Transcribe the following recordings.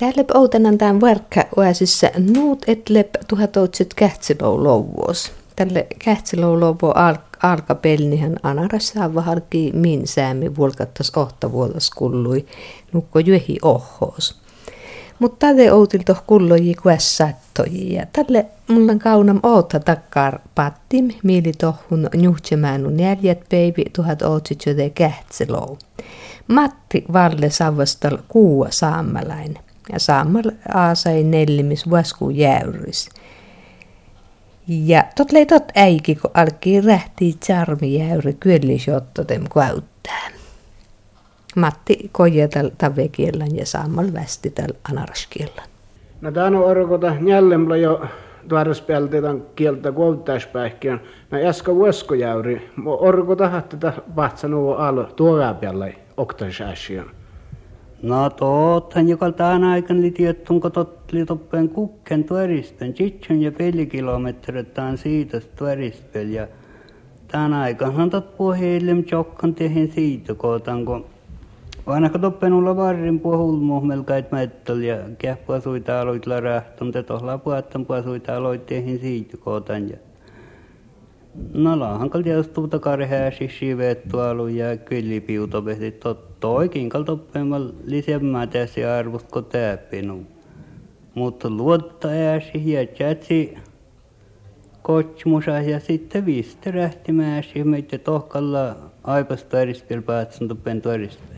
Täällä outenan tämän varkka oasissa nuut etlep tuhatotset kähtsilou louvos. Tälle kähtsilou alka pelnihän anarassa vaharki min säämi vuolkattas vuodas kullui nukko juehi ohos. Mutta tälle outilto kulloji kuessattoji ja tälle mulla kaunam oota takkar pattim mieli tohun näljet baby tuhat outsitsöde kähtsilou. Matti Valle Savastal kuua saamalainen ja saamal aasai nellimis vasku jäyris. Ja tot lei tot äiki, kun alki rähti charmi jäyri kyöllisjottotem käyttää. Matti kojetal tavekiellan ja saamal västital anaraskiellan. No tämä on orkota njällemla jo tuodaspeltetan kieltä kuottaispäihkiön. No äsken vuoskojäyri, orkota tätä vahtsanuu alo tuorapialla oktaisääsiön. No toothan joka tämän aikana li tiettun, kun totteli toppen kukken tuorispen, tsitsun ja pelikilometritään siitä tuorispel. Ja tämän aikana tot puheillem tjokkan tehen siitä kootan, kun vanha toppen olla varrin puhulmu melkait mettol ja kähpua suita aloit la rähtun, te tohla puhattan puhasuita aloit tehen siitä kootan. Ja No laahan kal tietysti tuuta karhääsi sivettu alu ja kyllipiuto pehti totto oikein kal toppeemal lisemmää tässä arvosta ko täppinu. Mutta luotta ääsi ja tjätsi kotsmusa ja sitten viste rähtimääsi meitä tohkalla aipas tuorispil päätsen toppen tuorispil.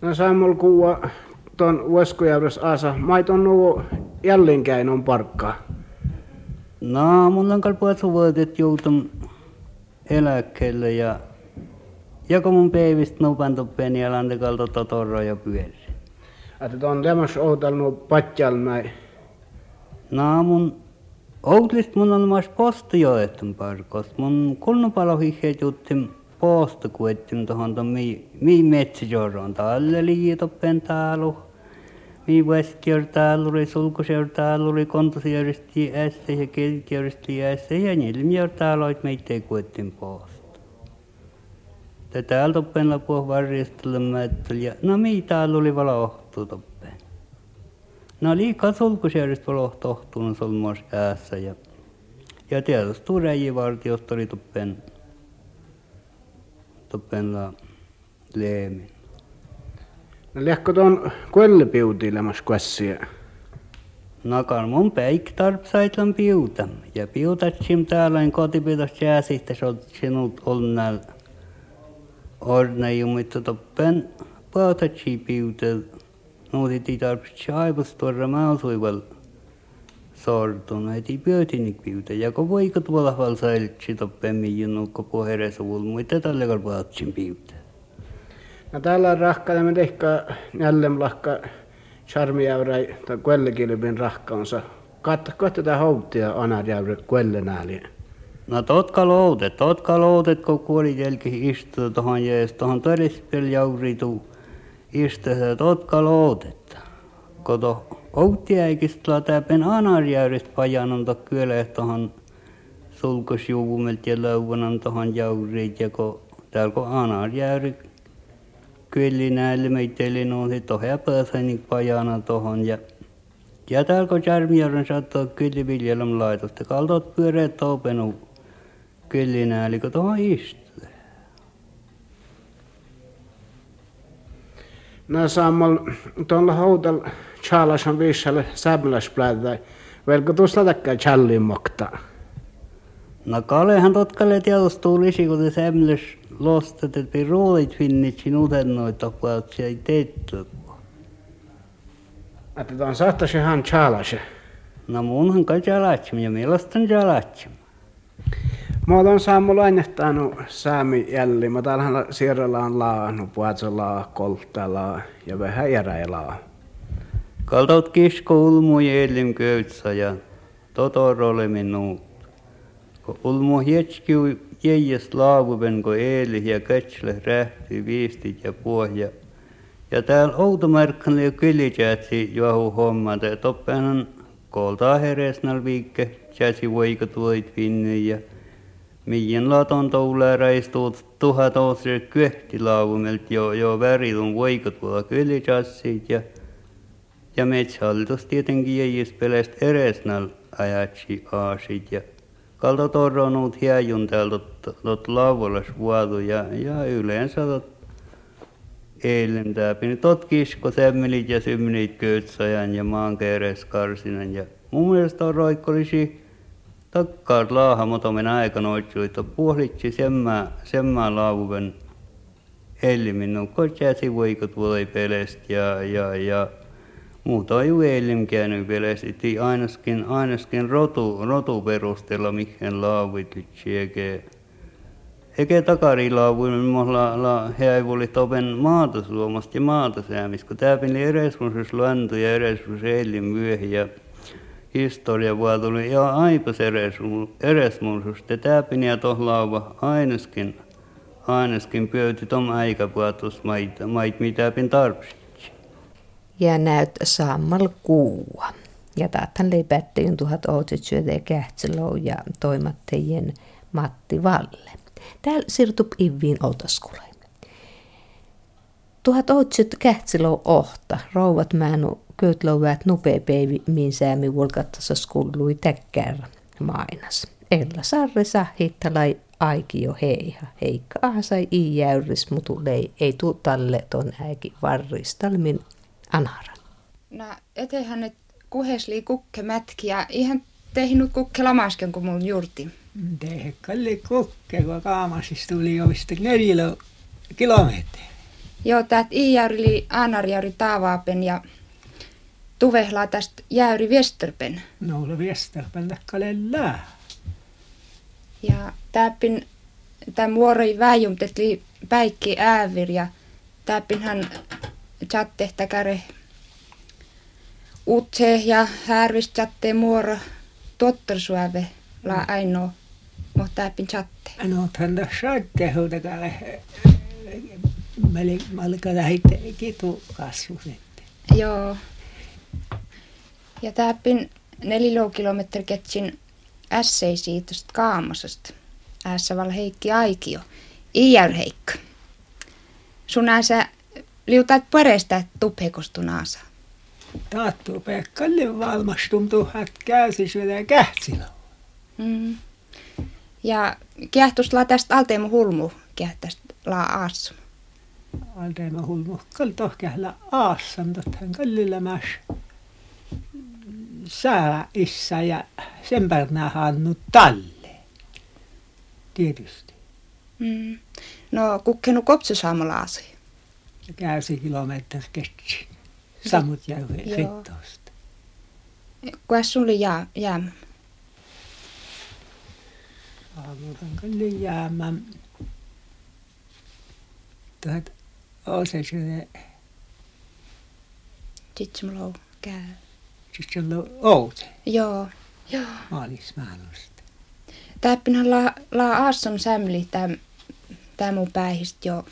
No saamol kuua ton Ueskojärves asa, maiton nuo jälleen käin on parkkaa. No, mulla on kalpuat vuodet joutum eläkkeelle ja joko mun peivistä nupan tuppeen ja lantekalta totoro ja pyöri. Että on lämmäs outalnu patjal näin. No, mun outlist mun on myös postijoetun parkos. Mun kunnupalo hihet juttim posta kuettim tohon ton mi, mi metsijoron. Talle liitoppen taalu mi väskjörtaaluri, sulkusjörtaaluri, kontosjörsti ässä ja kelkjörsti ässä ja nilmjörtaaloit meitä kuettiin poosta. Tätä altoppen lapua varjastella ja no mi täällä oli valohtu toppen. No liikaa sulkusjörjistä valohtu ohtuun solmos ässä ja ja tietysti tuuräjivartiosta oli toppen toppen la leemin. Lähkö tuon kuelle piutilemas kuessia? No mun peik tarpsaitan piuta. Ja piutatsim täällä en kotipitos jää sitten sinut onnal. Orne jumittu toppen pautatsi piutel. Nuutiti tarpsi aivas tuoda mausuival. Sortun ei piutinik piuta. Ja kun voikot valahval sailtsi toppen mihin nukko puheresu ulmuita tälle kalpaatsin piutel. No täällä rahka tämä tehkä jälleen lahka charmijäyräi tai kuellekilpin rahkaunsa. Kattakko tätä houttia anarjäyrä kuellenääli? No totka loutet, totka loutet, kun kuoli jälki istuu tuohon jees, tuohon todispel jauritu istuu totka loutet. Kun to outtiäikistä täpen anarjäyristä pajanon to kyllä tuohon sulkosjuvumelt ja leuvonan tuohon jaurit ja kun täällä kun anarjäyrit kyllinäälle meitteille nousi tohja pääsainik pajana tohon ja ja täällä kun Järmijärven saattoi kylliviljelyn laitosta, kaltot pyöreät toupenu kyllinäälle, kun tuohon istuu. No sammal tuolla houtal Charlasan viissalle sämläsplädä. Velko tuosta takkaa challin mokta. No kalehan totkalle tiedostuu lisi, kun te sämläs lostat, että roolit finnit sin utennoita paatsi ei teetty. Että tuon saattaisi ihan Charlase. No munhan kai jalatsim ja mielestäni jalatsim. Mä oon saamu lainehtanut saami jälli. Mä täällähän sierralla on laanu, puhatsolla, kolttala ja vähän järäilaa. Kaltaut kisko ulmu jäljim köytsä ja totorolle minun. Kun ulmu hietski jäijäs laavuven, kun eeli ja kätsilä rähti viistit ja pohja. Ja täällä outomarkkan ja kylijätsi johu homma, että toppehan koltaa heresnal viikke, jäsi voika tuoit vinne ja Mien laton toulää räistuut tuhat osre kyhti laavumelt jo, jo värilun voika tuolla ja ja metsähallitus tietenkin jäis pelestä eresnal ajatsi aasit ja kalta torronut hiajun täältä tot vuodu ja, ja yleensä tot eilen täpin tot kisko semmelit ja symmenit köytsajan ja maan karsinan ja mun mielestä on roikkolisi takkaat laaha motomen aikana että puolitsi semmää, semmää laavuven ellimin. Kotsäsi voikot voi pelestä ja, ja, ja muuta ei eilen käynyt pelestä, ainakin, ainakin rotu, rotu perusteella mihin laavitsi eikä eikä takarilaavuin mohla la heivuli topen maata ja maata säämis, kun tää pili eresmusus lantu ja eresmus eilin myöhi ja historia vaan tuli ja aipas eresmusus, te tää pili ja tohlauva ainakin Aineskin pöyti tom aikapuatus mitä pin tarvitsi. Ja näyt sammal kuua. Ja leipättiin tuhat ootsetsyötä kähtsilou ja toimattajien Matti Valle. Täällä siirtup iviin ootset kähtsilou ohta, rouvat määnu köytlouväät nupee peivi, min säämi vulkattassa skullui täkkär mainas. Ella sarre sahittalai aiki jo heiha. Heikka ahasai i jäyris, mutu lei ei tuu talle ton äiki varristalmin anara. No etehän nyt kuhesli kukke mätki ja ihan tehnyt kukke lamasken kuin mun juurti. Tehe kalli kukke, kun kaamasis tuli jo vista neljä kilometriä. Joo, täät i-jäyri anarjäyri taavaapen ja tuvehlaa tästä jäyri Westerpen. No, se Westerpen takkalellaa. Ja täppin tämä muoroi väijumtetli päikki äävir ja täppinhän käre utse ja härvis chatte muoro tottersuave la aino mo täppin chatte. No tanda chatte huudakalle malka lähit kitu kasvu sitten. Joo. Ja täppin nelilo kilometri ketsin ässei siitä kaamosesta. Ässä val Heikki Aikio. Iär Heikka. Sun ässä liutat pareista tuphekostunaasa. Taattu pekkalle valmastum tuhat käsis vielä kähtsillä. Mm. Ja kähtusla tästä alteemu hulmu kähtästä la aassum. Alteemu hulmu kal tohkähla aassam tothan kallilla mäs sää issa ja sen pärnää hannu talle. Tietysti. Mm. No kukkenu kopsusaamalaasi. Käysi kilometri ketsi. Samut jäi rittoosta. Kuas sulle jää, jäämä? Aamutan kyllä jäämä. Tuhat ose syödä. Sitten mulla käy. Sitten sulla on oute. Joo. Joo. Maalismaanusta. Täppinhän la, la aasson sämli täm, täm mun päihistä jo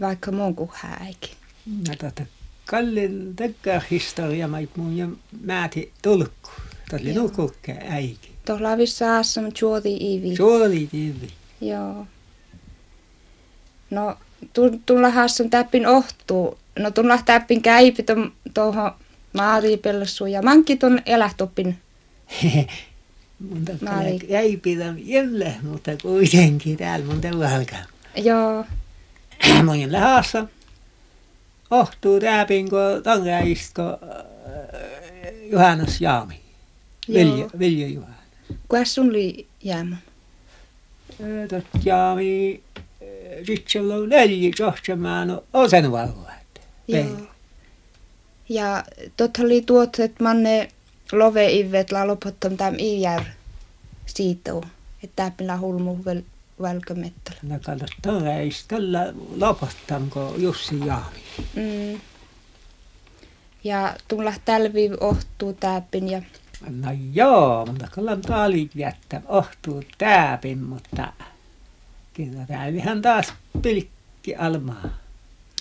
vaikka mun kuin häikin. No tota, kallin tekkaa historia, mä mun ja määti tulkku. Tuli nukukke äiki. Tuolla vissa aasson juoti ivi. Juoti ivi. Joo. No, tulla haasson täppin ohtuu. No, tulla täppin käipi tuohon maariipellassu ja mankki ton elähtoppin. mun Maali. jäi pidä jälle, mutta kuitenkin täällä mun alkaa. Joo. Mun lähassa ohtuu rääpin, kun tangaistko äh, Johannes Jaami. Vilja, Vilja Johannes. Kuinka sun oli jäämä? Tot Jaami, sitten on neljä johtamaan osen valvoa. Joo. Ja tot oli tuot, että manne love ivet la lopottom tam iär siitä, että täpillä hulmu vel välkömettel. No kato, ei tällä lopottamko Jussi Jaami. Mm. Ja tulla tälvi ohtuu täpin ja No joo, mutta kyllä taalit jättä ohtuu täpin, mutta kyllä täällähän taas pilkki almaa.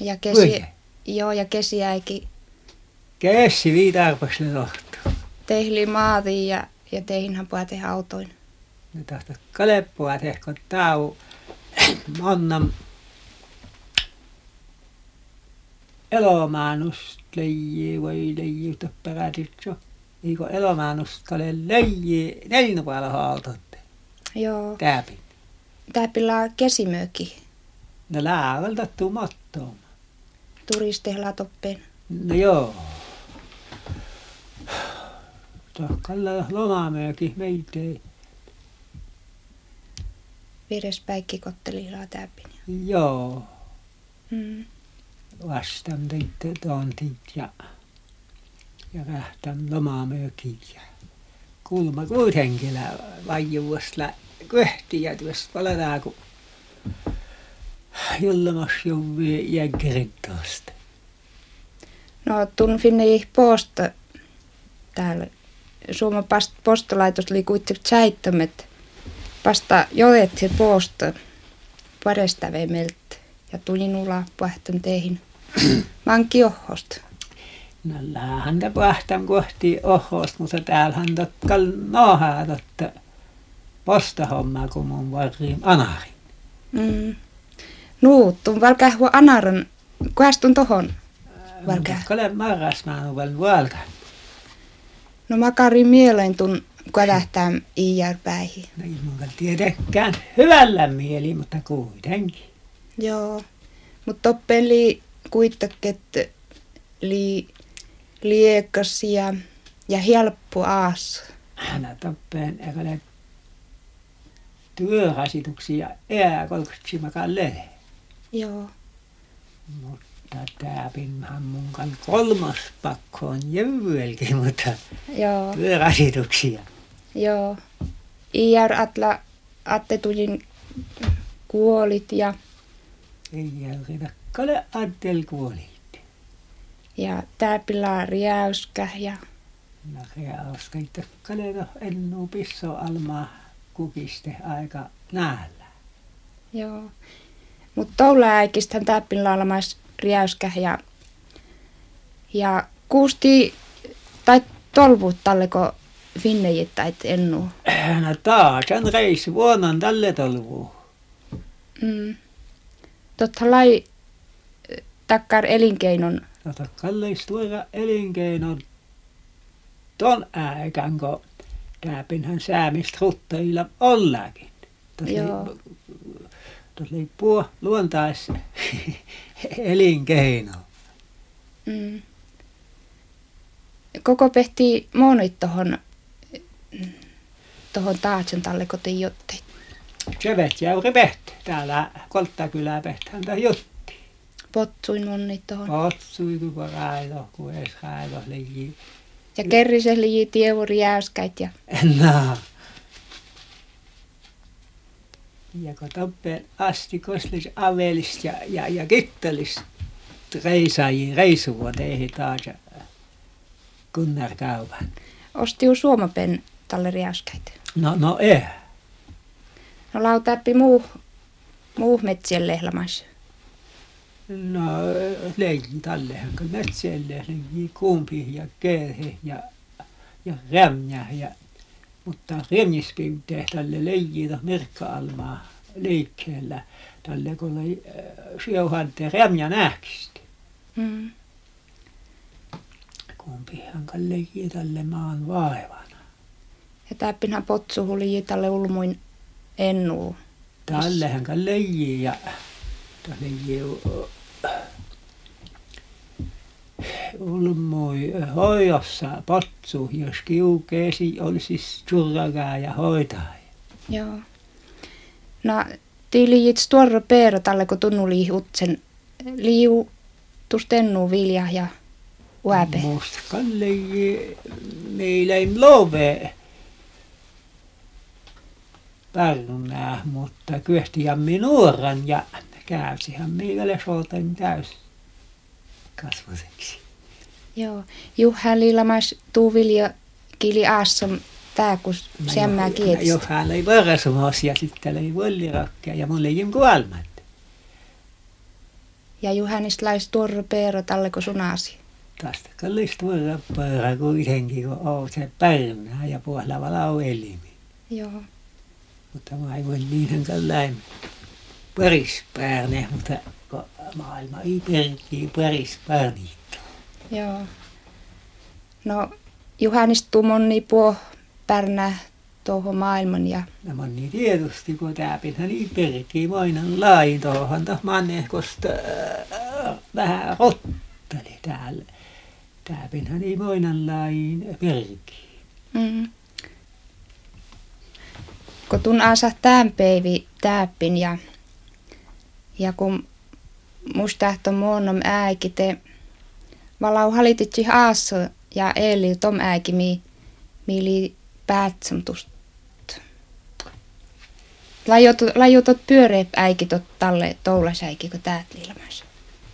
Ja kesi, joo, ja kesiäikin Käsi viitarpas ne tohtuu. Tehli maati ja, ja teihinhän puhua tehdä autoin. Ne tahto kaleppua tehkö tau mannan elomaanust leijii voi leijii perätitso. Eikö elomaanust kale leijii päällä haaltotte. Joo. Täpin. Täpillä kesimöki. No läävältä tuu mattoon. Turistihla toppeen. No joo. Tahkalla lomamöki meitä ei. Virespäikki kottelilla täpin. Joo. Mm. Vastaan teitte tontit ja, ja lähtän lomamökin ja kulma kuitenkin vajuusla köhti ja tuossa palataan kun jullemas juvvi jäggerit tuosta. No tun finne posta täällä. Suomen postolaitos oli kuitenkin säittömet. Vasta joet se posta paresta meiltä ja tulin ulla pähtön teihin. Manki ohosta. No lähän te pähtän kohti ohosta, mutta täällähän totkal nohaa totta postahommaa kun mun varriin anarin. Mm. Nuu, tun valkähua anaran. Kuhas tun tohon? Valkäh. Kale marras mä oon valkan. No makarin mieleen tun kälähtää iijärpäihin. No ei mun tiedäkään hyvällä mieli, mutta kuitenkin. Joo. Mutta toppen kuitenkin, li liekas ja, ja helppo aas. Hän toppen eikä työrasituksia ää kolkutsi makaan lehe. Joo. Mutta täpinhän mun kan kolmas pakko on jyvyelkin, mutta Joo. työrasituksia. Joo. Iär atla attetujin kuolit ja, Ei järjetä kale Adel kuolit. ja täpillä riäyskä ja No reauska, että kale no ennu pisso alma kukiste aika näällä. joo. Mutta tuolla äikistän täppillä olemassa riäyskä ja, ja kuusti tai tolvut talleko finnejit tai ennu. No taas on reissu vuonnan tälle tolvuun. Mm. Totta lai takkar elinkeinon. Tota kalleis tuoda elinkeinon ton aikän, kun täpinhän säämistä rutteilla ollakin. Tuossa oli puo luontais elinkeino. Mm. Koko pehti monit tohon, tohon taatsen talle kotiin jottei. Sevet jäyri pehti. Täällä Kolttakylä pehtään tämä jutti. Potsuin monit tohon. Otsui kun railo, kun ees railo liji. Ja kerrise liji tievuri jäyskäit ja No. Ja kun toppeen asti koslis avelist ja, ja, ja kittelist reisaajiin reissuvuoteihin taas ja Gunnar Kaupan. osti ju suomapen talle riäyskäit. No, no ei. No lautappi muu, muu metsien lehlamais. No leikin tallehan, kun metsälle leikki kumpi ja kerhe ja, ja rämjä ja mutta remnispyyteen tälle leijitä merkka-almaa leikkeellä tälle kun oli sijohante rämjä nähkistä. Mm. Kumpihan kan leikki tälle maan vaivana. Ja täppinhän potsu huli talle ulmuin ennuu. Tallehan kan leijki ja tälle ulmui hoidossa potsu, jos kiukeesi olisi siis surrakaa ja hoitaa. Joo. No, tiilijit tuorro peero talle, kun tunnu liihutsen liiu tustennu vilja ja uäpe. Musta kan leijki meillä ei love pärnää, mutta kyöhtihän nuoran ja käysihän meille sooltain täys kasvuseksi. Joo. Juha liilamas tuu vilja kili aassam tää, kun semmää kietistä. Johan ei varasumas ja sitten ei vollirakkea ja mulle ei kuolmat. Ja Juhanis lais tuorro peero talle, kun sunasi. Tästä kallis tuoda pöörä kuitenkin, kun on se pärnää ja puolella lau elimi. Joo. Mutta mä ei voi niihin kalläin. paris päärne, mutta kun maailma ei perkii paris. Joo. No Juhannis moni puo pärnä tuohon maailman ja No moni tietysti, kun tääpinhän ei perkii mainan lain tuohon, mannehkosta äh, vähän rotteli täällä. Tääpinhän ei mainan lain perkii. mm. Kun tun asa tämän peivi täppin ja, ja kun musta on muonnom äiki te valau halititsi aassa ja eli tom äiki mi mili päätsemtust. Lajutot pyöreä äiki tot talle toulasäiki, kun täät liilamas.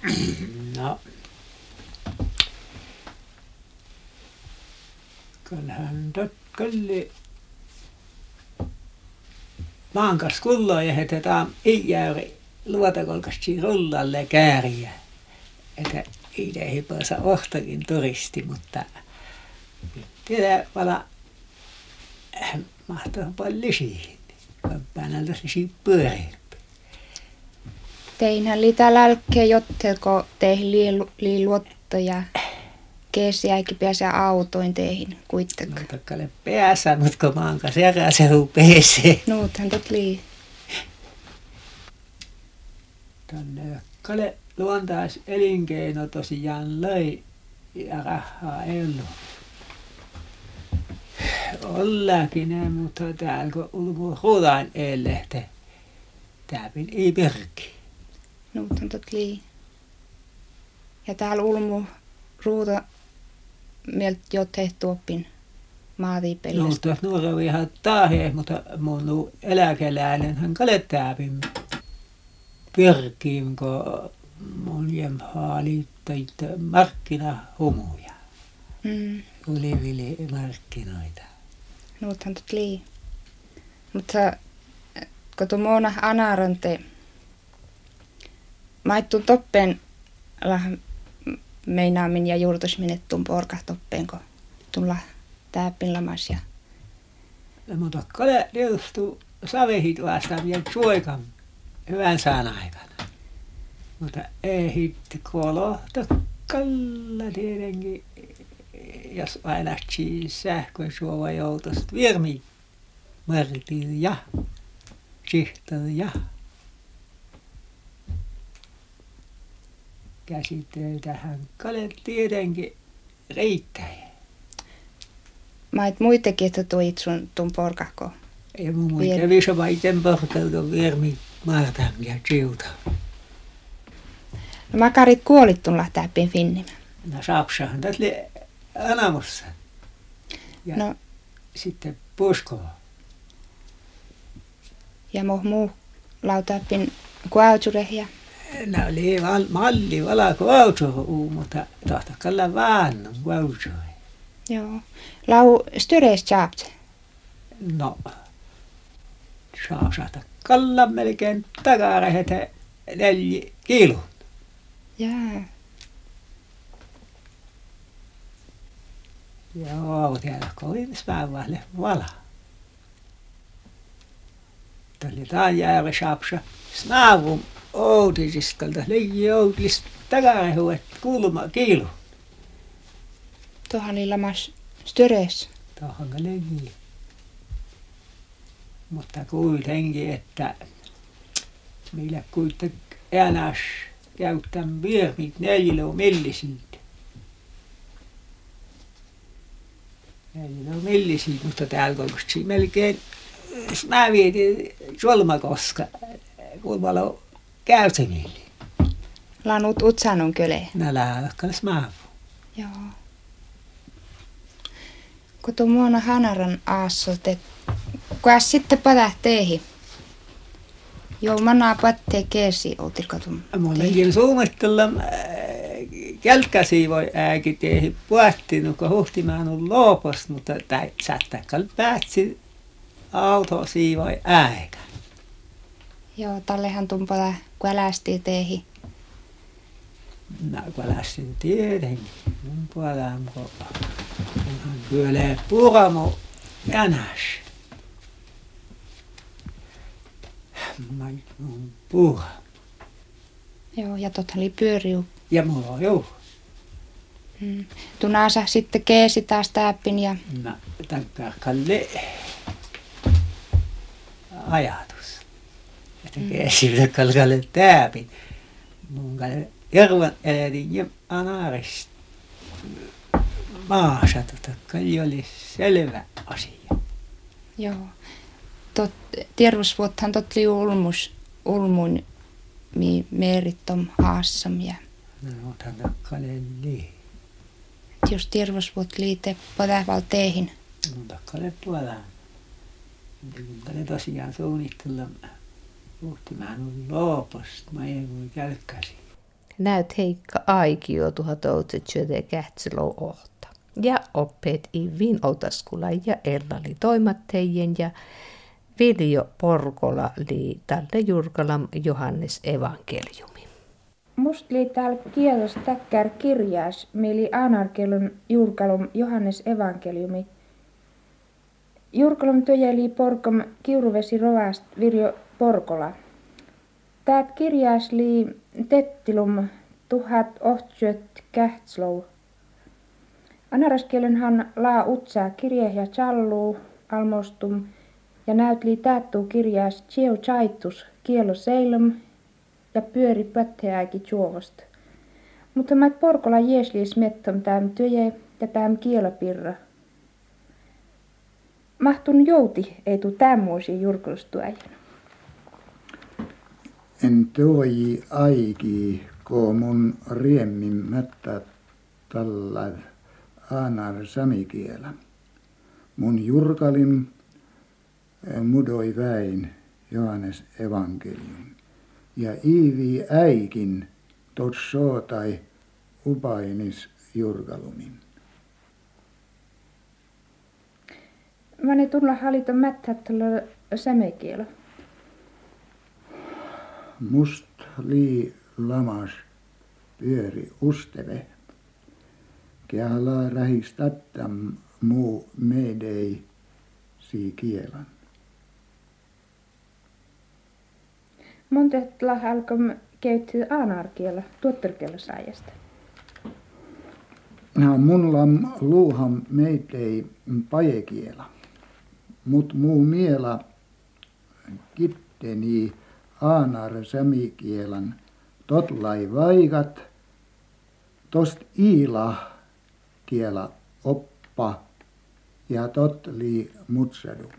No. Kyllähän tot kyllä maankas kulloa ja hetetään iäyri luotakolkasti rullalle kääriä. Että ei ei päässä ohtakin turisti, mutta tiedä vala mahtaa paljon siihen. Päänältä se pyöreämpi. Teinhän litä lälkkeä jotteko teihin liiluotto ja keesiäkin pääsee autoin teihin kuitenkaan. No takkalle päässä, mutta kun maan kanssa järää se pääsee. Nuuthan tot lii. Tänne kalle luontais elinkeino tosiaan löi ja rahaa ei ollut. Ollakin ne, mutta täällä kun ulko ruudain eelehte, tääpin ei perki. Nuuthan tot lii. Ja täällä ulmu ruuta mieltä jo tehty oppin No, tuossa nuorella ihan tahe, mutta mun eläkeläinen hän kalle tääpin perkiin, kun mun jemhaali teit markkinahumuja. Mm. Olivili markkinoita. Nuuthan tot lii. Mutta kun tuo muona anarante maittun toppeen lah meinaamin ja juurtusmin tuun porka toppeen, kun tulla tääpin lamas ja Ja mutta kalle liustuu savehit vastaan vielä suoikan hyvän sään aikana. Mutta ei hitti kolohta kalla tietenkin, jos aina sähkön suova joutuisi virmi märtiin ja sihtori ja käsitöitähän kalle tietenkin riittää. mait muitakin, että tuit sun tuun porkako. Ja mun kävi se vaiten porkauta virmi maartan ja chiuta. No makarit kuolit tulla tääpin finnimä. No saapsahan tästä oli anamussa. Ja No sitten puskoa. ja moh muu lautaappin kuautsure Ne oli val, malli valako auto, mutta tahtakalla vaan auto. joo. Lau styrees chaapt. No, saa saada kalla melkein takarehetä neljä kilo. Jaa. Joo, täällä kovin späivälle vala. Tuli taan jäävä sapsa. Snaavum outisiskalta leiji outis takarehuet kulma kilo. Tuohan oli lamas styrees. Tuohon leiji. Mutta kuitenkin, että meillä kuitenkin enäs käyttän viermit neljä millisiitä. Neljä millisiitä, mutta täällä kolkusti melkein mä vietin Solmakoska, kulmalla käytäville. Lanut utsanun köle. Nää lähdekkäs mä. Joo. Kun tuon muona hanaran aassot, et kuas sitten patähteihin. Joo, manaa pattee keesi outilkatum. Mulla ei suunnittella kälkäsi voi ääki tehi puhuttiin, kun huhtimaan on lopus, mutta sättäkkäl päätsi auto siivoi äikä. Joo, tallehan tumpala kuälästi teihin. Mä lähsin tietenkin. Mun puolella kun onhan kyllä puramo jänäs. puuha. Joo, ja totta oli pyöriu. Ja mulla on joo. Mm. Tunasa sitten keesi taas täppin ja... No, tämän Kalle ajatus. Että mm. keesi Kalle täpin. Mun kalle Järven elätin ja anarist maassa, tota, oli selvä asia. Joo. Tot, terveysvuottahan totli ulmus, ulmun mi merittom haassam ja... No, tämän kaleli. Jos terveysvuot liite padäval teihin. No, takkale puolella. Niin tosiaan suunnitella. Puhtimaan on looposta, mä ei voi kälkkäsi. Näyt Heikka Aikio 1900 kähtsilou ohta. Ja oppeet Ivin Otaskula ja Ellali toimattejen ja Viljo Porkola li tälle Jurkalam Johannes evankeliumi. Must li täällä kielos täkkär kirjaas, mili anarkelun Jurkalum Johannes evankeliumi. Jurkalum töjäli porkom kiuruvesi rovast Virjo Porkola. Täät kirjaas li tettilum tuhat ohtsyöt kähtslou. Anaraskielenhan laa utsaa kirje ja challuu almostum ja näytli tättuu kirjaas Chieu Chaitus kielo seilum ja pyöri pötteääki juovost. Mutta mä porkola jeesliis mettom täm työje ja täm kielopirra. Mahtun jouti ei tuu tämmuosi jurkulustuajan en tuoji aiki, ko mun riemmin mättä tällä aanar samikielä. Mun jurkalin eh, mudoi väin Johannes evankelium. Ja iivi äikin tot sootai upainis jurkalumin. Mä ne tulla halita mättä tällä samekielä must lii lamas pyöri usteve. Kehala rähistattam muu meidei sii kielan. Montetla alkom käytti aanarkielä tuotterkielä saajasta. No, mun lam luuham meitei pajekiela. Mut muu miela kitteni aanar sämikielan totlai vaikat, tost iila kiela oppa ja tot li mutsadu.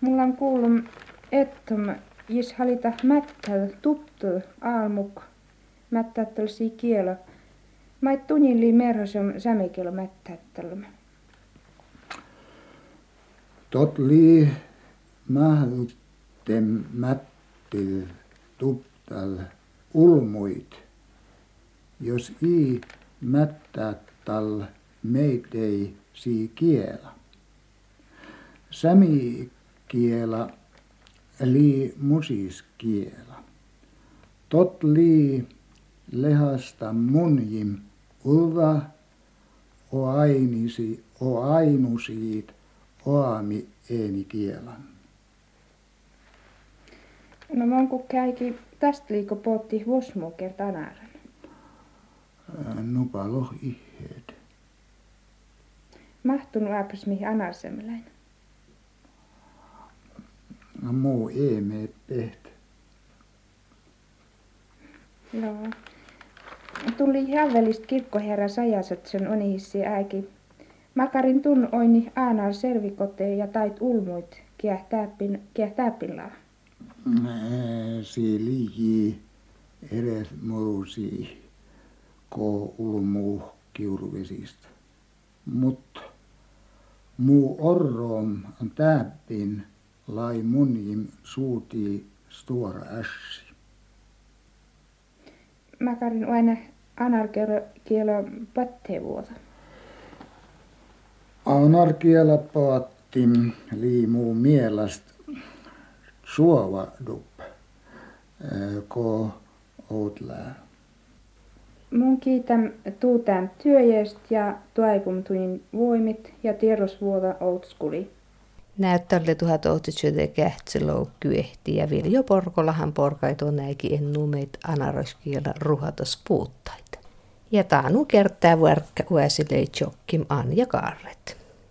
Mulla on kuullut, että jos halita mättä tuttu aalmuk mättättelsi kielo. Mä et tunnin li merhosum sämikielo mättättelme. Tot li mahdut temmättil tuptal ulmuit, jos i mättättal meitei si kiela. Sämi kiela li musis kiela. Tot li lehasta munjim ulva o ainisi o ainusiit oami eeni kielan. No monko käiki tästä liiko potti vuosmu kerta anaran? Nupalo ihed. Mahtunut aapas mihin anarsemmeläin? No muu eeme peht. No. Tuli jävelistä kirkkoherra sajaset sen onihissi äiki. Makarin tun oini aanar servikote ja tait ulmuit kieh täppin, ligi edes morusi ko ulmu kiuruvesistä. Mut muu orrom täppin lai munjim suuti stora ässi. Makarin aina anarkielo pattevuota. Anarkiela paattim liimuu mielestä suovadup ko outlää. Mun kiitän tuutään työjäst ja tuaikum tuin voimit ja tiedosvuota outskuli. Näyttälle tuhat ohtitsöde kähtselou kyehti ja Viljo Porkolahan porkaito näiki ennu meitä anaroskiela ruhatos puuttaita. Ja taanu kertaa vuorkka uäsilei Anja Karret.